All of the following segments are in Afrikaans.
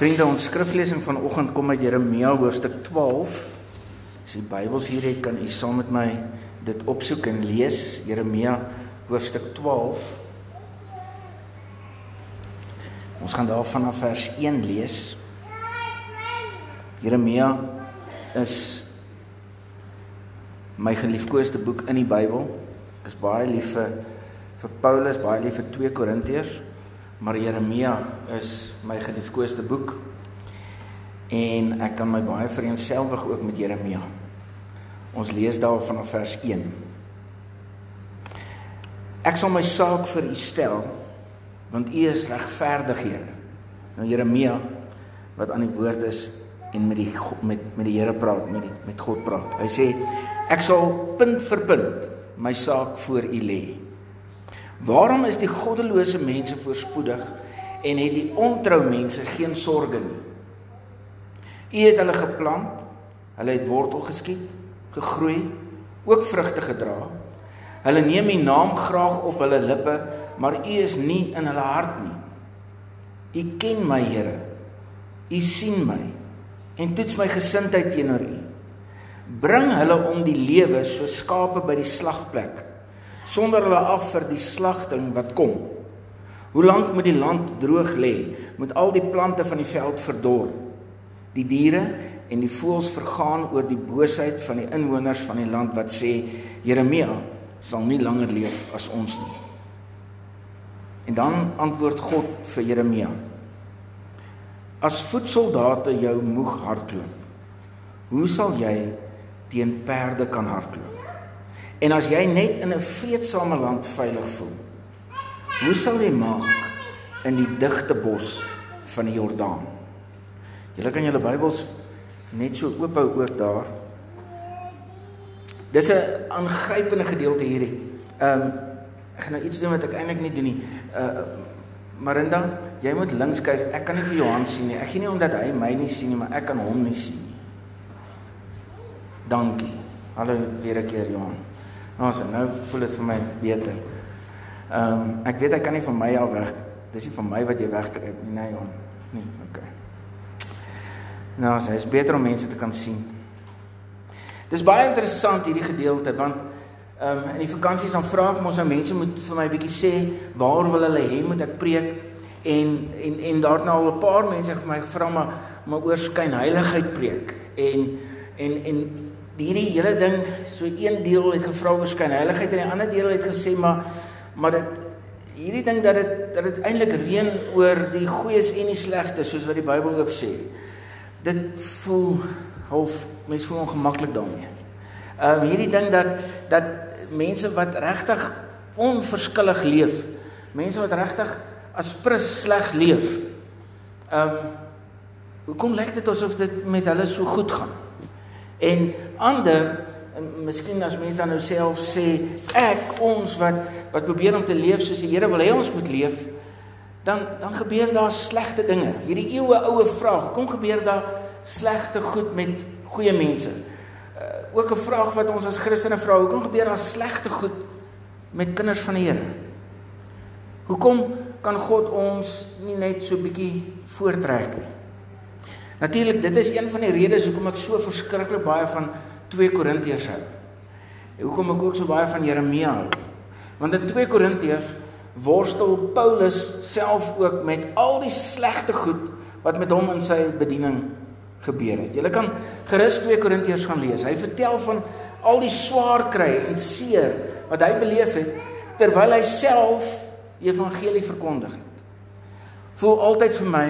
Vriende, ons skriflesing vanoggend kom uit Jeremia hoofstuk 12. As jy Bybels hier het, kan u saam met my dit opsoek en lees. Jeremia hoofstuk 12. Ons gaan daar vanaf vers 1 lees. Jeremia is my geliefkoeste boek in die Bybel. Ek is baie lief vir vir Paulus, baie lief vir 2 Korintiërs. Maar Jeremia is my geliefkoeste boek. En ek kan my baie vereenselwig ook met Jeremia. Ons lees daar vanaf vers 1. Ek sal my saak vir u stel want u is regverdig, Here. Nou Jeremia wat aan die woord is en met die met met die Here praat, met die met God praat. Hy sê ek sal punt vir punt my saak voor u lê. Waarom is die goddelose mense voorspoedig en het die ontrou mense geen sorge nie? U het hulle geplant, hulle het wortel geskiet, gegroei, ook vrugte gedra. Hulle neem u naam graag op hulle lippe, maar u is nie in hulle hart nie. U ken my, Here. U sien my en toets my gesindheid teenoor u. Bring hulle om die lewe so skape by die slagplek sonder hulle af vir die slagting wat kom. Hoe lank moet die land droog lê? Moet al die plante van die veld verdor? Die diere en die voëls vergaan oor die boosheid van die inwoners van die land wat sê Jeremia sal nie langer leef as ons nie. En dan antwoord God vir Jeremia. As voetsoldate jou moeg hardloop, hoe sal jy teen perde kan hardloop? En as jy net in 'n vreedsame land veilig voel, hoe sal jy maak in die digte bos van die Jordaan? Julle kan julle Bybels net so oop hou ook daar. Dis 'n aangrypende gedeelte hierdie. Ehm um, ek gaan nou iets doen wat ek eintlik nie doen nie. Uh Marinda, jy moet links kyk. Ek kan nie vir Johan sien nie. Ek gee nie omdat hy my nie sien nie, maar ek kan hom nie sien nie. Dankie. Hallo weer 'n keer Johan. Nou, nou voel dit vir my beter. Ehm um, ek weet hy kan nie van my af weg. Dis nie van my wat jy wegtrek nie, nee Johan. Nee, okay. Nou, dit is beter om mense te kan sien. Dis baie interessant hierdie gedeelte want ehm um, in die vakansies dan vra ek mos nou mense moet vir my 'n bietjie sê waar wil hulle hê moet ek preek en en en daar het nou al 'n paar mense vir my gevra maar maar oor skyn heiligheid preek en en en hierdie hele ding so een deel het gevra oor skynheiligheid en die ander deel het gesê maar maar dit hierdie ding dat dit dat dit eintlik reën oor die goeies en die slegtes soos wat die Bybel ook sê. Dit voel half mense voel ongemaklik daarmee. Ehm um, hierdie ding dat dat mense wat regtig onverskillig leef, mense wat regtig as prins sleg leef. Ehm um, hoekom lyk dit asof dit met hulle so goed gaan? En ander en miskien as mense dan nou self sê ek ons wat wat probeer om te leef soos die Here wil hê ons moet leef dan dan gebeur daar slegte dinge. Hierdie eeue oue vraag, kom gebeur daar slegte goed met goeie mense? Uh, ook 'n vraag wat ons as Christene vra, hoekom gebeur daar slegte goed met kinders van die Here? Hoekom kan God ons nie net so bietjie voortrek nie? Natuurlik, dit is een van die redes hoekom ek so verskriklik baie van 2 Korintiërs hou. En hoekom ek ook so baie van Jeremia hou. Want in 2 Korintiërs worstel Paulus self ook met al die slegte goed wat met hom in sy bediening gebeur het. Jy kan gerus 2 Korintiërs gaan lees. Hy vertel van al die swaar kry en seer wat hy beleef het terwyl hy self evangelie verkondig het. Voel altyd vir my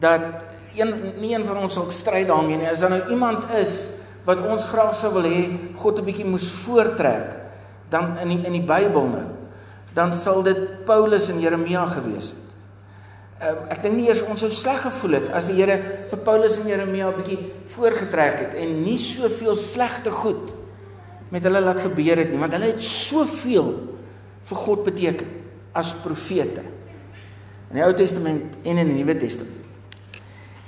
dat een nie een van ons sal stry daarmee nie. As daar nou iemand is wat ons graag sou wil hê God 'n bietjie moes voortrek dan in die, in die Bybel nou, dan sal dit Paulus en Jeremia gewees het. Um, ek dink nie eers ons sou sleg gevoel het as die Here vir Paulus en Jeremia 'n bietjie voorgetrek het en nie soveel slegte goed met hulle laat gebeur het nie, want hulle het soveel vir God beteken as profete. In die Ou Testament en in die Nuwe Testament.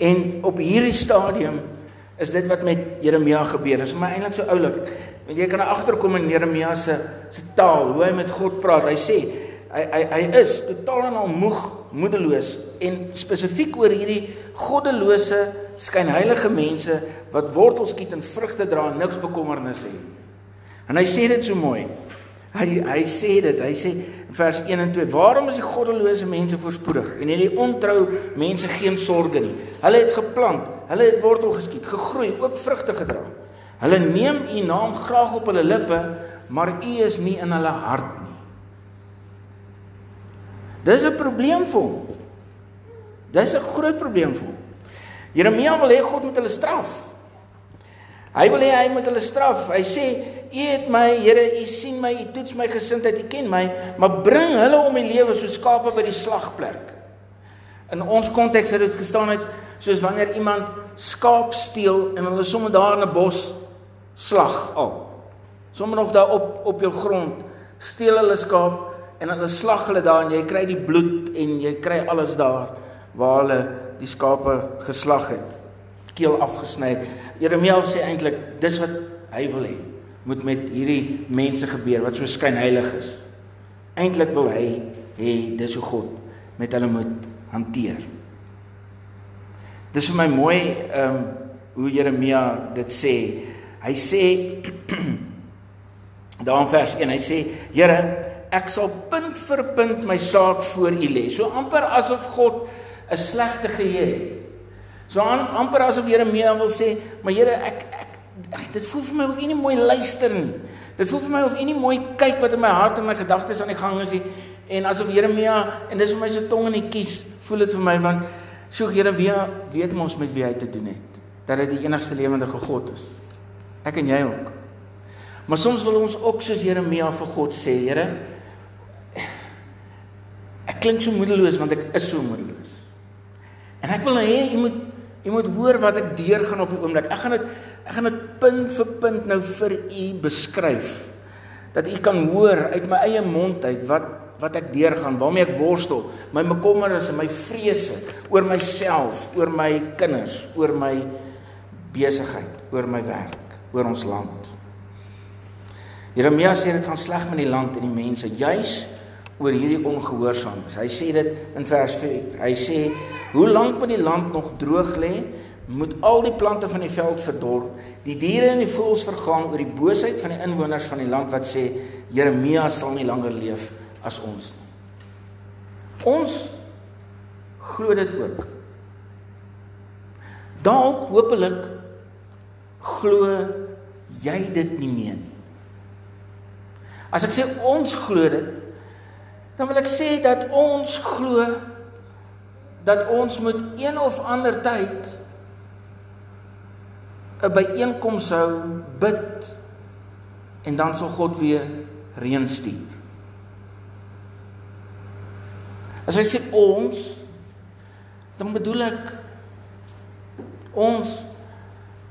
En op hierdie stadium is dit wat met Jeremia gebeur. Dit is my eintlik so oulik. Want jy kan agterkom in Jeremia se se taal, hoe hy met God praat. Hy sê, hy hy hy is totaal en al moeg, moedeloos en spesifiek oor hierdie goddelose, skynheilige mense wat wortels skiet en vrugte dra en niks bekommernisse het. En hy sê dit so mooi. Hy hy sê dit, hy sê vers 1 en 2: "Waarom is die goddelose mense voorspoedig en hierdie ontrou mense geen sorge nie? Hulle het geplant, hulle het wortel geskiet, gegroei, ook vrugte gedra. Hulle neem u naam graag op hulle lippe, maar u is nie in hulle hart nie." Dis 'n probleem vir hom. Dis 'n groot probleem vir hom. Jeremia wil hê God moet hulle straf. Hy wil hê hy moet hulle straf. Hy sê U het my, Here, U sien my, U toets my gesindheid, U ken my, maar bring hulle om die lewe so skape by die slagplek. In ons konteks het dit gestaan uit soos wanneer iemand skaap steel en hulle sommer daar in 'n bos slag al. Sommer nog daar op op jou grond steel hulle skaap en hulle slag hulle daar en jy kry die bloed en jy kry alles daar waar hulle die skape geslag het. Keel afgesny. Jeremia sê eintlik dis wat hy wil hê moet met hierdie mense gebeur wat so skynheilig is. Eintlik wil hy hê dis hoe God met hulle moet hanteer. Dis vir my mooi ehm um, hoe Jeremia dit sê. Hy sê daar in vers 1, hy sê Here, ek sal punt vir punt my saak voor U lê. So amper asof God 'n slegte geheue het. So amper asof Jeremia wil sê, maar Here, ek ek ag dit voel vir my of u nie mooi luister nie. Dit voel vir my of u nie mooi kyk wat in my hart en my gedagtes aan die gang is nie. En asof Jeremia en dis vir my so tong in die kies, voel dit vir my want so Jeremia weet mos met wie hy te doen het. Dat dit die enigste lewende God is. Ek en jy ook. Maar soms wil ons ook soos Jeremia vir God sê, Here, ek klink so moedeloos want ek is so moedeloos. En ek wil hê jy moet jy moet hoor wat ek deurgaan op die oomblik. Ek gaan dit Ek gaan dit punt vir punt nou vir u beskryf dat u kan hoor uit my eie mond uit wat wat ek deurgaan, waarmee ek worstel, my bekommernisse, my vrese oor myself, oor my kinders, oor my besigheid, oor my werk, oor ons land. Jeremia sê dit gaan sleg met die land en die mense juis oor hierdie ongehoorsaamies. Hy sê dit in vers 4. Hy sê: "Hoe lank moet die land nog droog lê moet al die plante van die veld verdor, die diere en die voëls vergaan oor die boosheid van die inwoners van die land wat sê Jeremia sal nie langer leef as ons nie. Ons glo dit ook. Dalk hopelik glo jy dit nie meer nie. As ek sê ons glo dit, dan wil ek sê dat ons glo dat ons moet een of ander tyd 'n byeenkoms hou, bid en dan sal God weer reën stuur. As hy sê ons, dan bedoel ek ons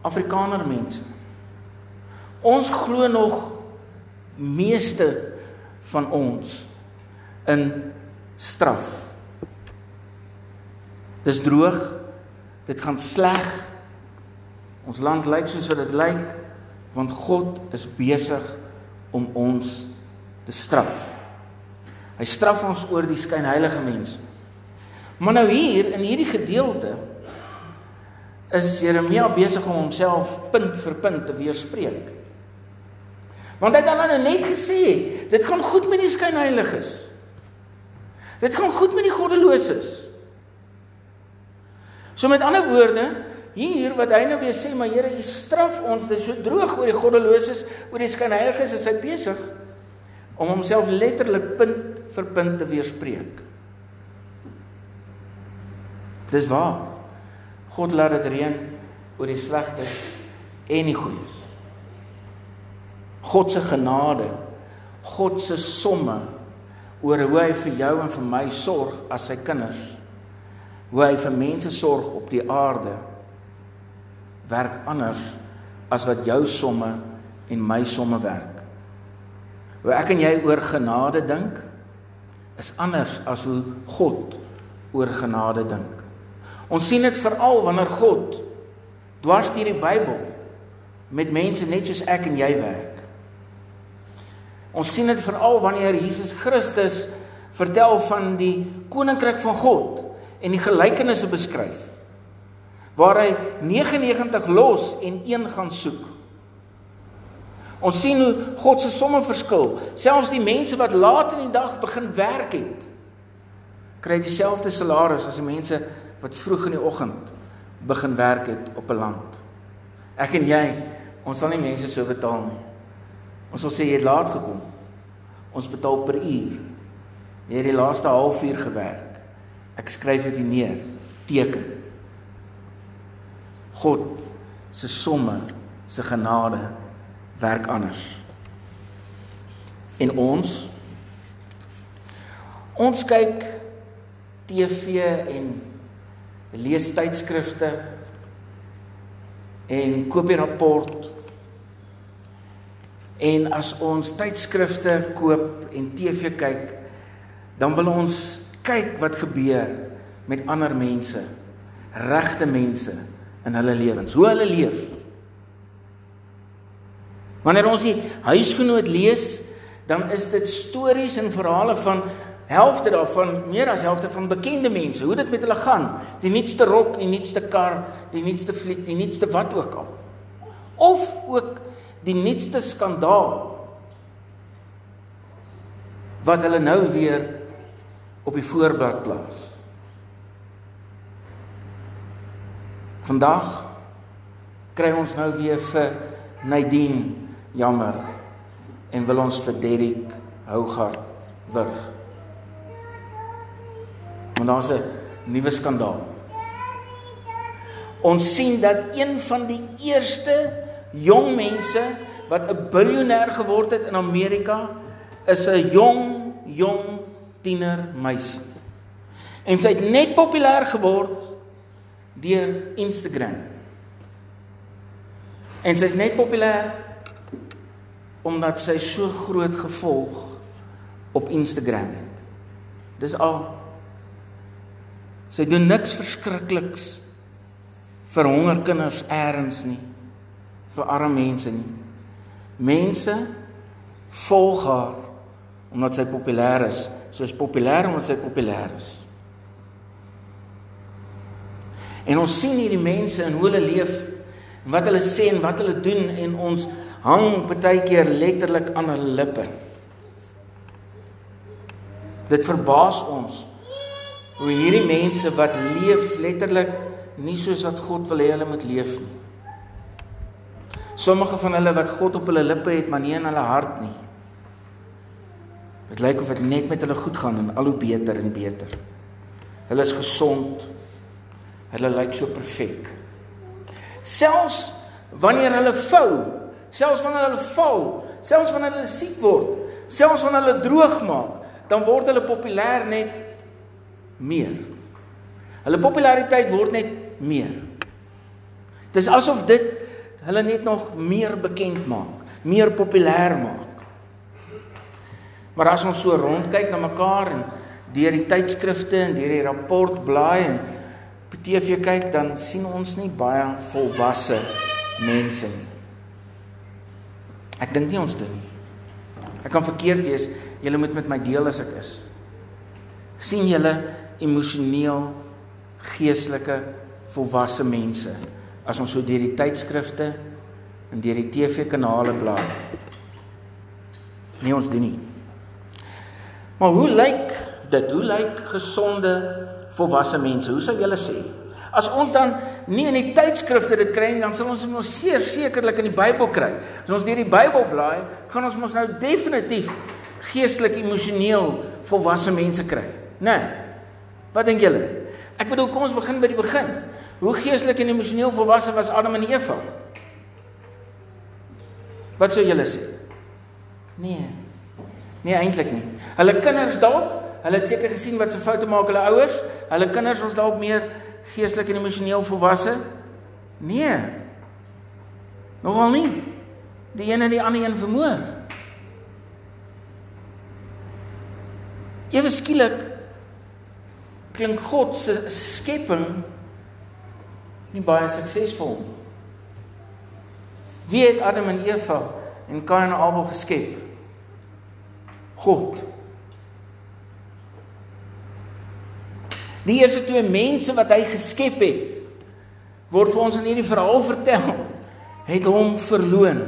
Afrikaner mense. Ons glo nog meeste van ons in straf. Dis droog. Dit gaan sleg Ons land lyk soos wat dit lyk want God is besig om ons te straf. Hy straf ons oor die skynheilige mense. Maar nou hier in hierdie gedeelte is Jeremia besig om homself punt vir punt te weerspreek. Want hy het dan net gesê, dit gaan goed met die skynheiliges. Dit gaan goed met die goddeloses. So met ander woorde, hier wat hy nou weer sê, maar Here, U straf ons, dit is so droog oor die goddeloses, oor die skynheiliges, is hy besig om homself letterlik punt vir punt te weerspreek. Dis waar. God laat dit reën oor die slegtes en die goeies. God se genade, God se somme oor hoe hy vir jou en vir my sorg as sy kinders. Hoe hy vir mense sorg op die aarde werk anders as wat jou somme en my somme werk. Hoe ek en jy oor genade dink is anders as hoe God oor genade dink. Ons sien dit veral wanneer God dwars deur die Bybel met mense net soos ek en jy werk. Ons sien dit veral wanneer Jesus Christus vertel van die koninkryk van God en die gelykenisse beskryf waar hy 99 los en een gaan soek. Ons sien hoe God se somme verskil. Selfs die mense wat laat in die dag begin werk het, kry dieselfde salaris as die mense wat vroeg in die oggend begin werk het op 'n land. Ek en jy, ons sal nie mense so betaal nie. Ons sal sê jy het laat gekom. Ons betaal per uur. Jy het die laaste halfuur gewerk. Ek skryf dit neer. Teken. God se somme, se genade werk anders. En ons ons kyk TV en lees tydskrifte en koop 'n rapport en as ons tydskrifte koop en TV kyk dan wil ons kyk wat gebeur met ander mense regte mense in hulle lewens hoe hulle leef. Wanneer ons die huisgenoot lees dan is dit stories en verhale van helfte daarvan meer as helfte van bekende mense hoe dit met hulle gaan. Die nuutste rok die nuutste kar die nuutste fliek die nuutste wat ook al. Of ook die nuutste skandaal wat hulle nou weer op die voorblad plaas vandag kry ons nou weer vir Nadine jammer en wil ons vir Derrick Hougaard wurg Want daar's 'n nuwe skandaal. Ons sien dat een van die eerste jong mense wat 'n biljoenêr geword het in Amerika is 'n jong jong tiener meisie. En sy het net populêr geword deur Instagram. En sy's net populêr omdat sy so groot gevolg op Instagram het. Dis al Sy doen niks verskrikliks vir honger kinders eers nie. vir arme mense nie. Mense volg haar omdat sy populêr is. Sy is populêr omdat sy populêr is. En ons sien hierdie mense en hoe hulle leef en wat hulle sê en wat hulle doen en ons hang baie keer letterlik aan hulle lippe. Dit verbaas ons hoe hierdie mense wat leef letterlik nie soos wat God wil hê hulle moet leef nie. Sommige van hulle wat God op hulle lippe het, maar nie in hulle hart nie. Dit lyk of dit net met hulle goed gaan en al hoe beter en beter. Hulle is gesond. Hulle lyk so perfek. Selfs wanneer hulle vou, selfs wanneer hulle val, selfs wanneer hulle siek word, selfs wanneer hulle droog maak, dan word hulle populêr net meer. Hulle populariteit word net meer. Dis asof dit hulle net nog meer bekend maak, meer populêr maak. Maar as ons so rondkyk na mekaar en deur die tydskrifte en deur die rapport blaai en op TV kyk, dan sien ons nie baie volwasse mense nie. Ek dink nie ons doen nie. Ek kan verkeerd wees. Julle moet met my deel as ek is. sien julle emosioneel geestelike volwasse mense as ons so deur die tydskrifte en deur die TV-kanale blaai. Nee ons doen nie. Maar hoe lyk dit? Hoe lyk gesonde volwasse mense? Hoe sou julle sê? As ons dan nie in die tydskrifte dit kry nie, dan sal ons mos seker sekerlik in die Bybel kry. As ons deur die Bybel blaai, gaan ons mos nou definitief geestelik emosioneel volwasse mense kry. Né? Nee. Wat dink julle? Ek bedoel, kom ons begin by die begin. Hoe geestelik en emosioneel volwasse was Adam en Eva? Wat sou julle sê? Nee. Nee, eintlik nie. Hulle kinders dalk, hulle het seker gesien wat se foute maak hulle ouers. Hulle kinders was dalk meer geestelik en emosioneel volwasse? Nee. Nogal nie. Die een en die ander een vermoor. Ewe skielik klink God se skepping nie baie suksesvol nie. Wie het Adam en Eva en Kain en Abel geskep? God. Die eerste twee mense wat hy geskep het, word vir ons in hierdie verhaal vertel, het hom verloon.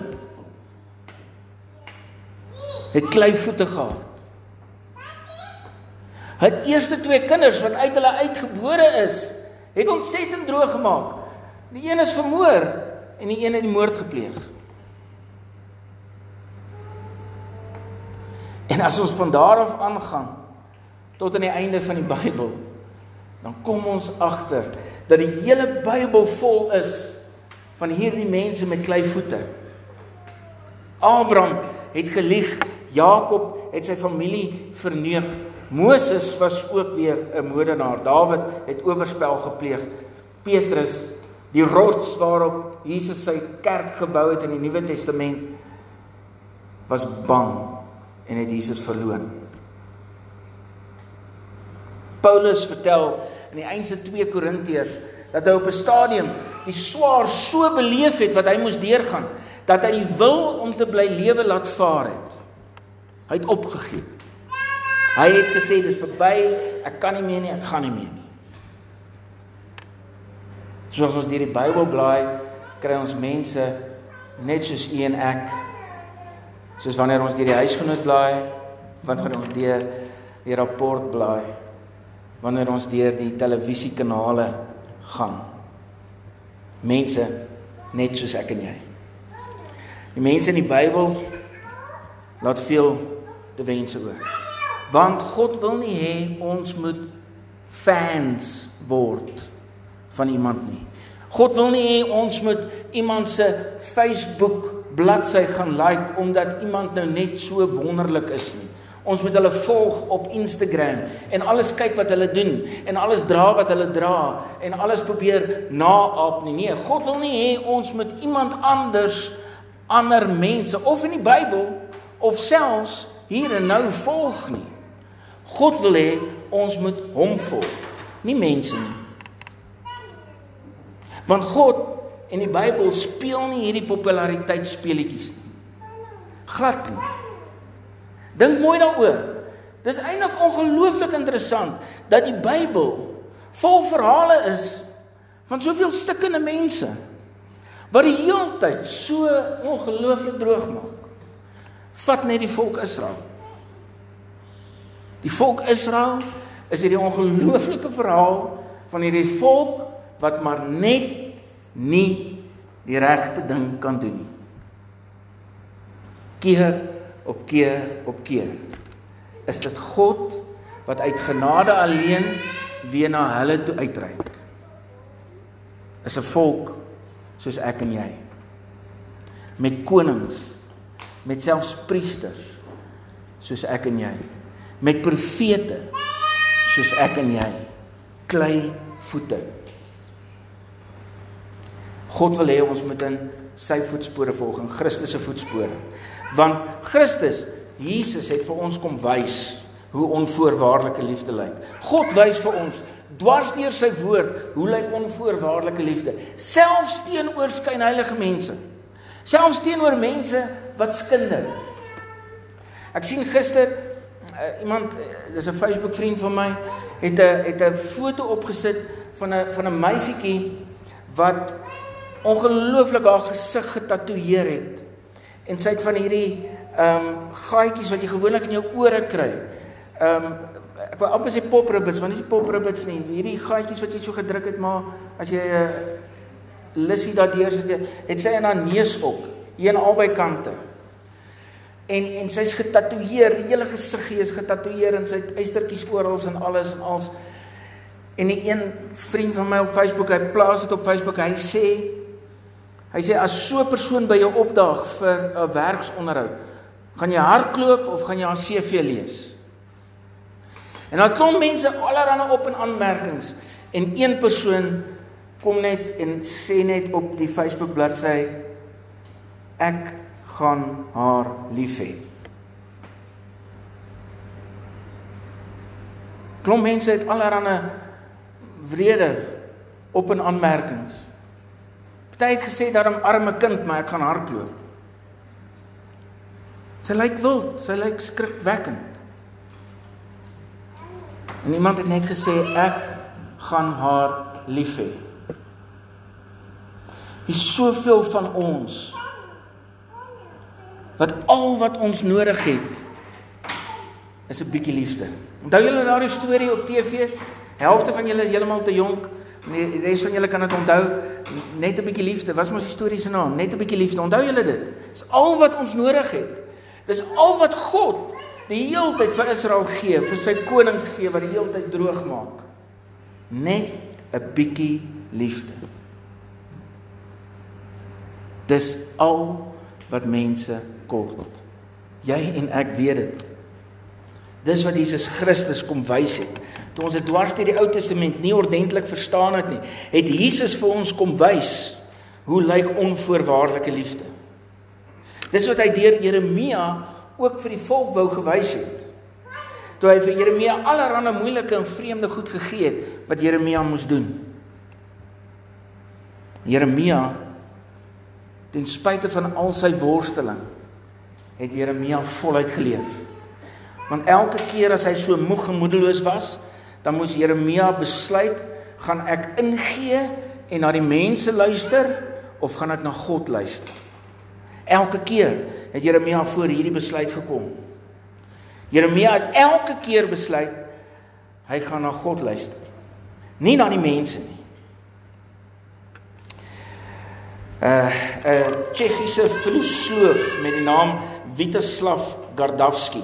Het kleivoete gehad. Het eerste twee kinders wat uit hulle uitgebore is, het ontsettend droog gemaak. Die een is vermoor en die een het die moord gepleeg. En as ons van daar af aangaan tot aan die einde van die Bybel, dan kom ons agter dat die hele Bybel vol is van hierdie mense met klei voete. Abraham het gelieg, Jakob het sy familie verneuk. Moses was ook weer 'n moordenaar. Dawid het oorspel gepleeg. Petrus, die rots waarop Jesus sy kerk gebou het in die Nuwe Testament, was bang en het Jesus verloon. Paulus vertel in die eindse 2 Korintiërs dat hy op 'n stadium die swaar so beleef het wat hy moes deurgaan dat hy die wil om te bly lewe laat vaar het. Hy het opgegee. Hy het gesê dis verby, ek kan nie meer nie, ek gaan nie meer nie. Soos ons deur die Bybel blaai, kry ons mense net soos u en ek. Soos wanneer ons deur die huisgenoot blaai, wanneer ons deur die rapport blaai wanneer ons deur die televisiekanale gaan. Mense net soos ek en jy. Die mense in die Bybel laat veel te wense oor. Want God wil nie hê ons moet fans word van iemand nie. God wil nie hê ons moet iemand se Facebook bladsy gaan like omdat iemand nou net so wonderlik is nie. Ons moet hulle volg op Instagram en alles kyk wat hulle doen en alles dra wat hulle dra en alles probeer naap nie. Nee, God wil nie hê ons moet iemand anders ander mense of in die Bybel of selfs hier en nou volg nie. God wil hê ons moet hom volg, nie mense nie. Want God en die Bybel speel nie hierdie populariteitsspeletjies nie. Glad nie. Dink mooi daaroor. Dis eintlik ongelooflik interessant dat die Bybel vol verhale is van soveel stikkende mense wat die heeltyd so ongelooflik droog maak. Vat net die volk Israel. Die volk Israel is hierdie ongelooflike verhaal van hierdie volk wat maar net nie die regte ding kan doen nie. Keer op keer op keer is dit God wat uit genade alleen weer na hulle toe uitreik. Is 'n volk soos ek en jy. Met konings, met selfs priesters soos ek en jy. Met profete soos ek en jy. Klei voete. God wil hê ons moet in sy voetspore volg, in Christus se voetspore. Want Christus, Jesus het vir ons kom wys hoe onvoorwaardelike liefde lyk. God wys vir ons dwars deur sy woord hoe lyk onvoorwaardelike liefde, selfs teenoor skynheilige mense. Selfs teenoor mense wat skinder. Ek sien gister uh, iemand uh, dis 'n Facebook vriend van my het 'n het 'n foto opgesit van 'n van 'n meisietjie wat ongelooflik haar gesig getatoeëer het en sy het van hierdie ehm um, gaatjies wat jy gewoonlik in jou ore kry. Ehm um, ek wou amper sê pop ribbits, maar nie die pop ribbits nie. Hierdie gaatjies wat jy so gedruk het, maar as jy 'n uh, lissie daardeur sit, het sy in haar neus ook, hier aan albei kante. En en sy's getatoeëer, die hele gesiggie is getatoeëer en sy het eystertjies oral en alles en als En 'n een vriend van my op Facebook, hy plaas dit op Facebook. Hy sê Hy sê as so 'n persoon by jou opdaag vir 'n werksonderhoud, gaan jy hardloop of gaan jy haar CV lees? En dan kom mense allerlei op en aanmerkings en een persoon kom net en sê net op die Facebook bladsy ek gaan haar lief hê. Klom mense het allerlei vrede op en aanmerkings. Party het gesê daarom arme kind, maar ek gaan hardloop. Sy lyk wild, sy lyk skrikwekkend. En iemand het net gesê ek gaan haar lief hê. Is soveel van ons wat al wat ons nodig het is 'n bietjie liefde. Onthou julle daardie storie op TV? Helfte van julle is heeltemal te jonk. Nee, res van julle kan dit onthou. Net 'n bietjie liefde. Wat is mos die storie se naam? Net 'n bietjie liefde. Onthou julle dit? Dis al wat ons nodig het. Dis al wat God die heeltyd vir Israel gee, vir sy konings gee wat die heeltyd droog maak. Net 'n bietjie liefde. Dis al wat mense kort. Jy en ek weet dit. Dis wat Jesus Christus kom wys het. Toe ons dit dwars deur die Ou Testament nie ordentlik verstaan het nie, het Jesus vir ons kom wys hoe lyk onvoorwaardelike liefde. Dis wat hy deur Jeremia ook vir die volk wou gewys het. Toe hy vir Jeremia allerlei moeilike en vreemde goed gegee het wat Jeremia moes doen. Jeremia ten spyte van al sy worsteling het Jeremia voluit geleef. Want elke keer as hy so moeg en moedeloos was, dan moes Jeremia besluit, gaan ek ingee en na die mense luister of gaan ek na God luister? Elke keer het Jeremia voor hierdie besluit gekom. Jeremia het elke keer besluit hy gaan na God luister. Nie na die mense nie. 'n uh, 'n uh, Tsjechiese filosoof met die naam Witoslav Gardavsky.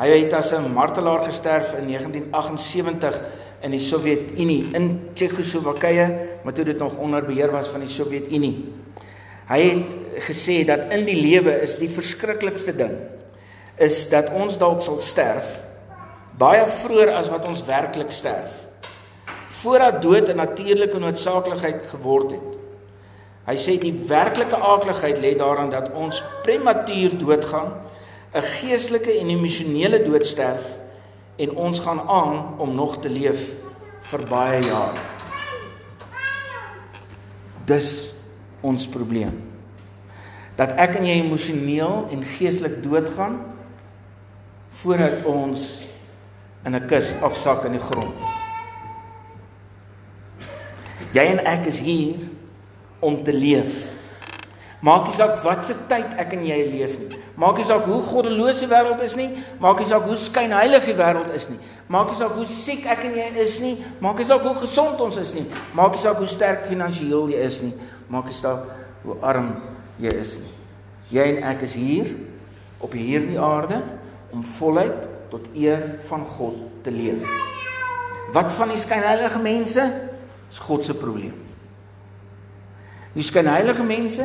Hy het as 'n martelaar gesterf in 1978 in die Sowjetunie in Tsjechoslowakye, maar toe dit nog onder beheer was van die Sowjetunie. Hy het gesê dat in die lewe is die verskriklikste ding is dat ons dalk sal sterf baie vroeër as wat ons werklik sterf. Voordat dood 'n natuurlike noodsaaklikheid geword het. Hy sê die werklike aakligheid lê daarin dat ons prematuur doodgaan, 'n geestelike en emosionele dood sterf en ons gaan aan om nog te leef vir baie jare. Dis ons probleem. Dat ek en jy emosioneel en geestelik doodgaan voordat ons in 'n kus afsak in die grond. Jy en ek is hier om te leef. Maak nie saak wat se tyd ek en jy leef nie. Maak nie saak hoe goddelose wêreld is nie, maak nie saak hoe skynheilig die wêreld is nie. Maak nie saak hoe siek ek en jy is nie, maak nie saak hoe gesond ons is nie. Maak nie saak hoe sterk finansiëel jy is nie, maak nie saak hoe arm jy is nie. Jy en ek is hier op hierdie aarde om voluit tot eer van God te leef. Wat van die skynheilige mense? Is God se probleem. Die skynheilige mense,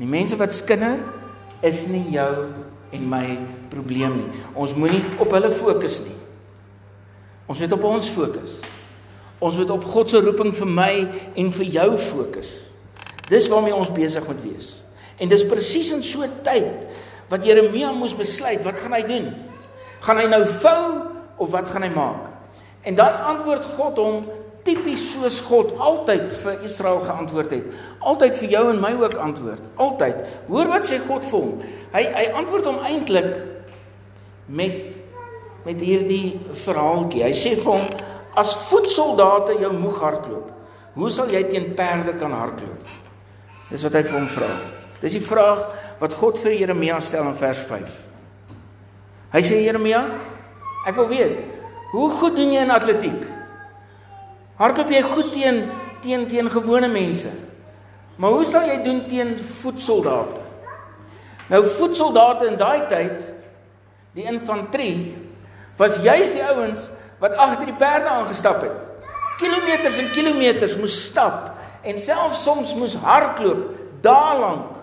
die mense wat skinder, is nie jou en my probleem nie. Ons moenie op hulle fokus nie. Ons moet op ons fokus. Ons moet op God se roeping vir my en vir jou fokus. Dis waarmee ons besig moet wees. En dis presies in so 'n tyd wat Jeremia moes besluit, wat gaan hy doen? Gaan hy nou vou of wat gaan hy maak? En dan antwoord God hom tipies soos God altyd vir Israel geantwoord het. Altyd vir jou en my ook antwoord. Altyd. Hoor wat sê God vir hom? Hy hy antwoord hom eintlik met met hierdie verhaaltjie. Hy sê vir hom as voetsoldate jou moeg hardloop, hoe sal jy teen perde kan hardloop? Dis wat hy vir hom vra. Dis die vraag wat God vir Jeremia stel in vers 5. Hy sê Jeremia, ek wil weet, hoe goed doen jy in atletiek? Hardloop jy goed teen teen teen gewone mense? Maar hoe sal jy doen teen voetsoldate? Nou voetsoldate in daai tyd, die infanterie, was juis die ouens wat agter die perde aangestap het. Kilometers en kilometers moes stap en selfs soms moes hardloop dae lank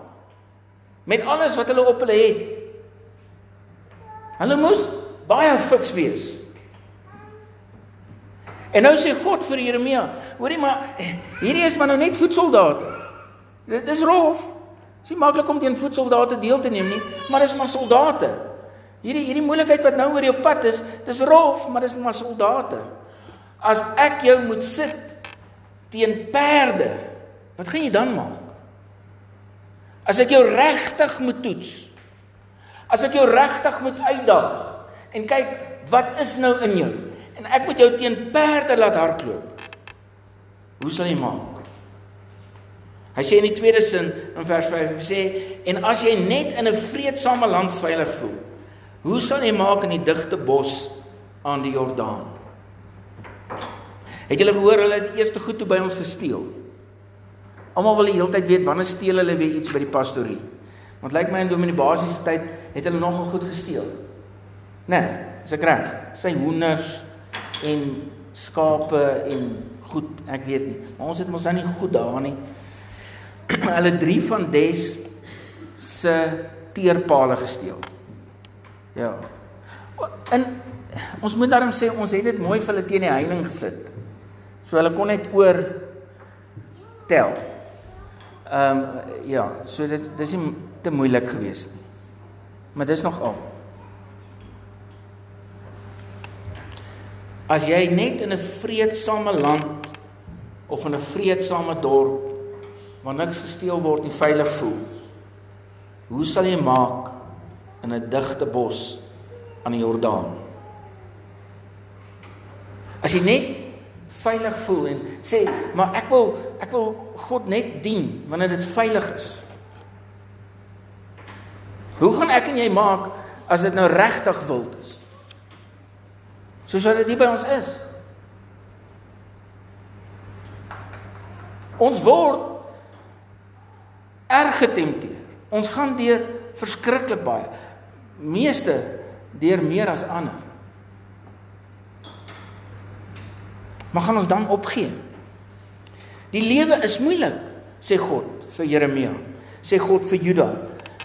met alles wat hulle op hulle het. Hulle moes baie fiks wees. En nou sê God vir Jeremia, hoorie maar hierdie is maar nou net voetsoldate. Dit is rof. Dis nie maklik om teen voetsoldate deel te neem nie, maar dis maar soldate. Hierdie hierdie moeilikheid wat nou oor jou pad is, dis rof, maar dis maar soldate. As ek jou moet sit teen perde, wat gaan jy dan maak? As ek jou regtig moet toets. As ek jou regtig moet uitdaag en kyk wat is nou in jou? En ek moet jou teen perde laat hardloop. Hoe sal jy maak? Hy sê in die tweede sin in vers 5, hy sê en as jy net in 'n vredesame land veilig voel, hoe sal jy maak in die digte bos aan die Jordaan? Het julle gehoor hulle het eers te goed toe by ons gesteel? Almal wil die hele tyd weet wanneer steel hulle weer iets by die pastorie. Want lyk my in dominee basiese tyd het hulle nogal goed gesteel. Né? Nee, is ek reg? Sy hoenders en skape en goed, ek weet nie. Maar ons het mos nou nie goed daar nie. hulle drie van Des se teerpale gesteel. Ja. En ons moet daarom sê ons het dit mooi vir hulle teen die heining gesit. So hulle kon net oor tel. Ehm um, ja, so dit dis nie te moeilik geweest nie. Maar dis nog al. As jy net in 'n vredesame land of in 'n vredesame dorp waar niks gesteel word nie veilig voel. Hoe sal jy maak in 'n digte bos aan die Jordaan? As jy net veilig voel en sê, "Maar ek wil ek wil God net dien wanneer dit veilig is." Hoe gaan ek en jy maak as dit nou regtig wild? Soos wat dit hier by ons is. Ons word erg getempteer. Ons gaan deur verskriklik baie. Meeste deur meer as ander. Maar gaan ons dan opgee? Die lewe is moeilik, sê God vir Jeremia. Sê God vir Juda.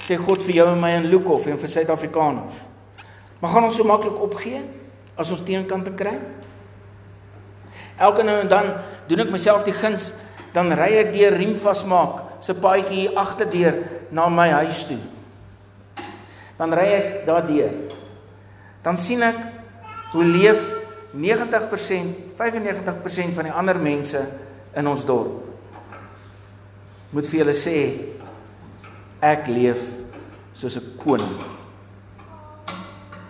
Sê God vir jou en my en Lukhof en vir Suid-Afrikaners. Maar gaan ons so maklik opgee as ons teenkant kry? Elke nou en dan doen ek myself die guns dan ry ek deur riem vasmaak se paadjie hier agterdeur na my huis toe. Dan ry ek daardeur. Dan sien ek hoe leef 90%, 95% van die ander mense in ons dorp. Moet vir julle sê ek leef soos 'n koning.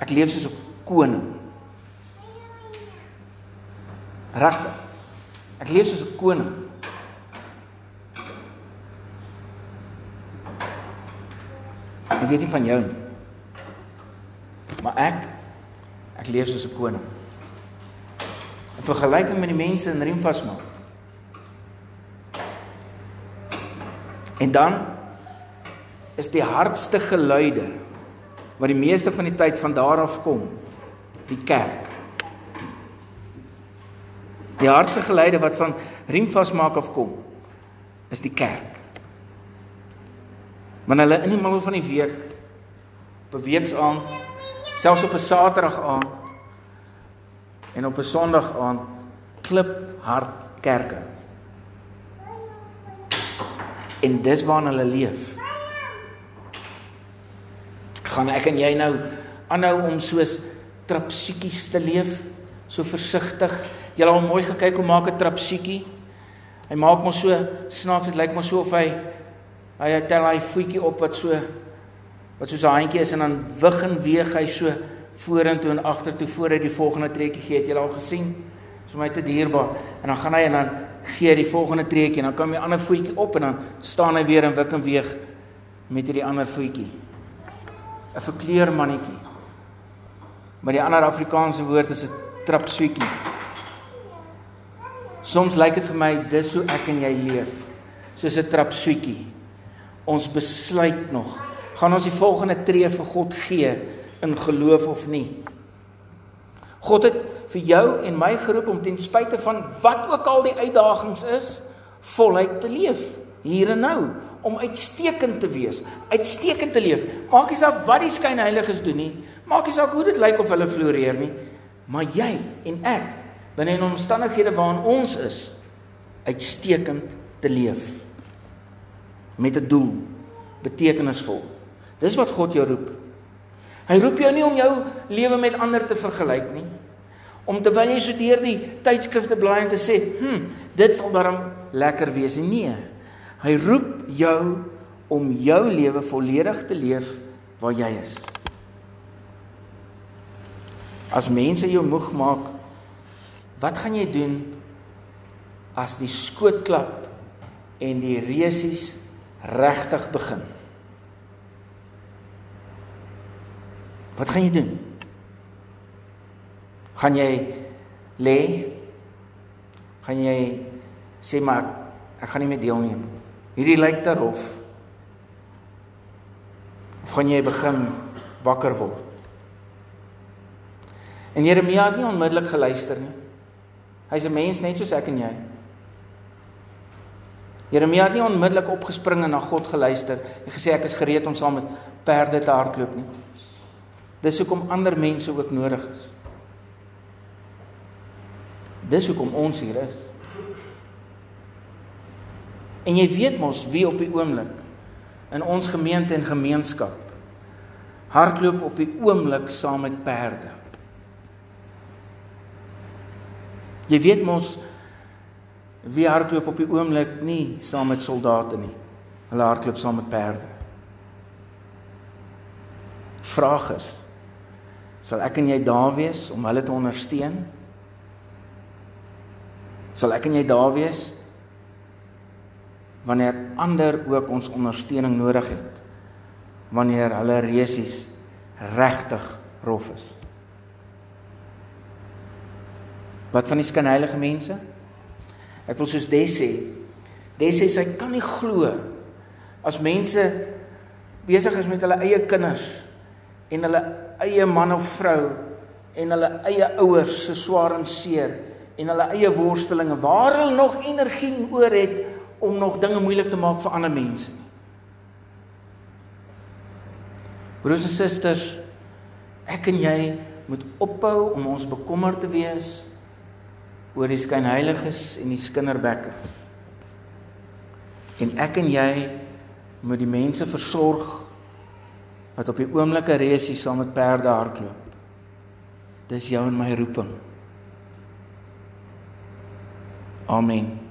Ek leef soos 'n koning. Regtig. Ek leef soos 'n koning. Ek weet nie van jou nie. Maar ek ek leef soos 'n koning. In vergelyking met die mense in Riemvas maak. En dan is die hardste geluide wat die meeste van die tyd van daar af kom, die kerk. Die hardste geluide wat van Riemvas maak af kom, is die kerk. Wanneer hulle in die middel van die week op 'n weeksaand, selfs op 'n Saterdag aand en op 'n Sondag aand klip hard kerke. En dis waarna hulle leef. Gaan ek en jy nou aanhou om soos trapsiekies te leef, so versigtig. Jy het al mooi gekyk hoe maak 'n trapsiekie? Hy maak mos so snaaks, dit lyk mos so of hy Hy tel hy voetjie op wat so wat soos 'n handjie is en dan wig en weeg hy so vorentoe en agtertoe voor hy die volgende trekkie gee. Het jy al gesien? Dis vir my te dierbaar. En dan gaan hy en dan gee hy die volgende trekkie en dan kom hy ander voetjie op en dan staan hy weer en wik en weeg met hierdie ander voetjie. 'n Verkleur mannetjie. Maar die ander Afrikaanse woord is 'n trapsuetjie. Soms lyk dit vir my dis hoe ek en jy leef. Soos 'n trapsuetjie ons besluit nog gaan ons die volgende tree vir God gee in geloof of nie. God het vir jou en my geroep om ten spyte van wat ook al die uitdagings is, voluit te leef hier en nou om uitstekend te wees, uitstekend te leef. Maak nie saak wat die skynheiliges doen nie, maak nie saak hoe dit lyk of hulle floreer nie, maar jy en ek binne in omstandighede waarin ons is, uitstekend te leef met 'n doel, betekenisvol. Dis wat God jou roep. Hy roep jou nie om jou lewe met ander te vergelyk nie. Om terwyl jy so deur die tydskrifte blaai en te sê, "Hm, dit sal darm lekker wees." Nee. Hy roep jou om jou lewe volledig te leef waar jy is. As mense jou moeg maak, wat gaan jy doen as die skootklap en die resies regtig begin. Wat gaan jy doen? Gaan jy lê? Gaan jy sê maar ek, gaan nie meer deelneem. Hierdie lyk te rof. Of gaan jy begin wakker word? En Jeremia het nie onmiddellik geluister nie. Hy's 'n mens net soos ek en jy. Jeremia het nie onmiddellik opgespring en na God geluister en gesê ek is gereed om saam met perde te hardloop nie. Dis hoekom ander mense ook nodig is. Dis hoekom ons hier is. En jy weet mos wie op die oomblik in ons gemeente en gemeenskap hardloop op die oomblik saam met perde. Jy weet mos wie hardloop op die oomblik nie saam met soldate nie. Hulle hardloop saam met perde. Vraag is: Sal ek en jy daar wees om hulle te ondersteun? Sal ek en jy daar wees wanneer ander ook ons ondersteuning nodig het? Wanneer hulle resies regtig rof is? Wat van die skynheilige mense? Ek wil soos Des sê. Des sê sy kan nie glo as mense besig is met hulle eie kinders en hulle eie man of vrou en hulle eie ouers se swaar en seer en hulle eie worstelinge waar hulle nog energie oor het om nog dinge moeilik te maak vir ander mense. Broers en susters, ek en jy moet ophou om ons bekommerd te wees oor die skynheiliges en die skinderbekke. En ek en jy moet die mense versorg wat op die oomblike resie saam met perde hardloop. Dis jou en my roeping. Amen.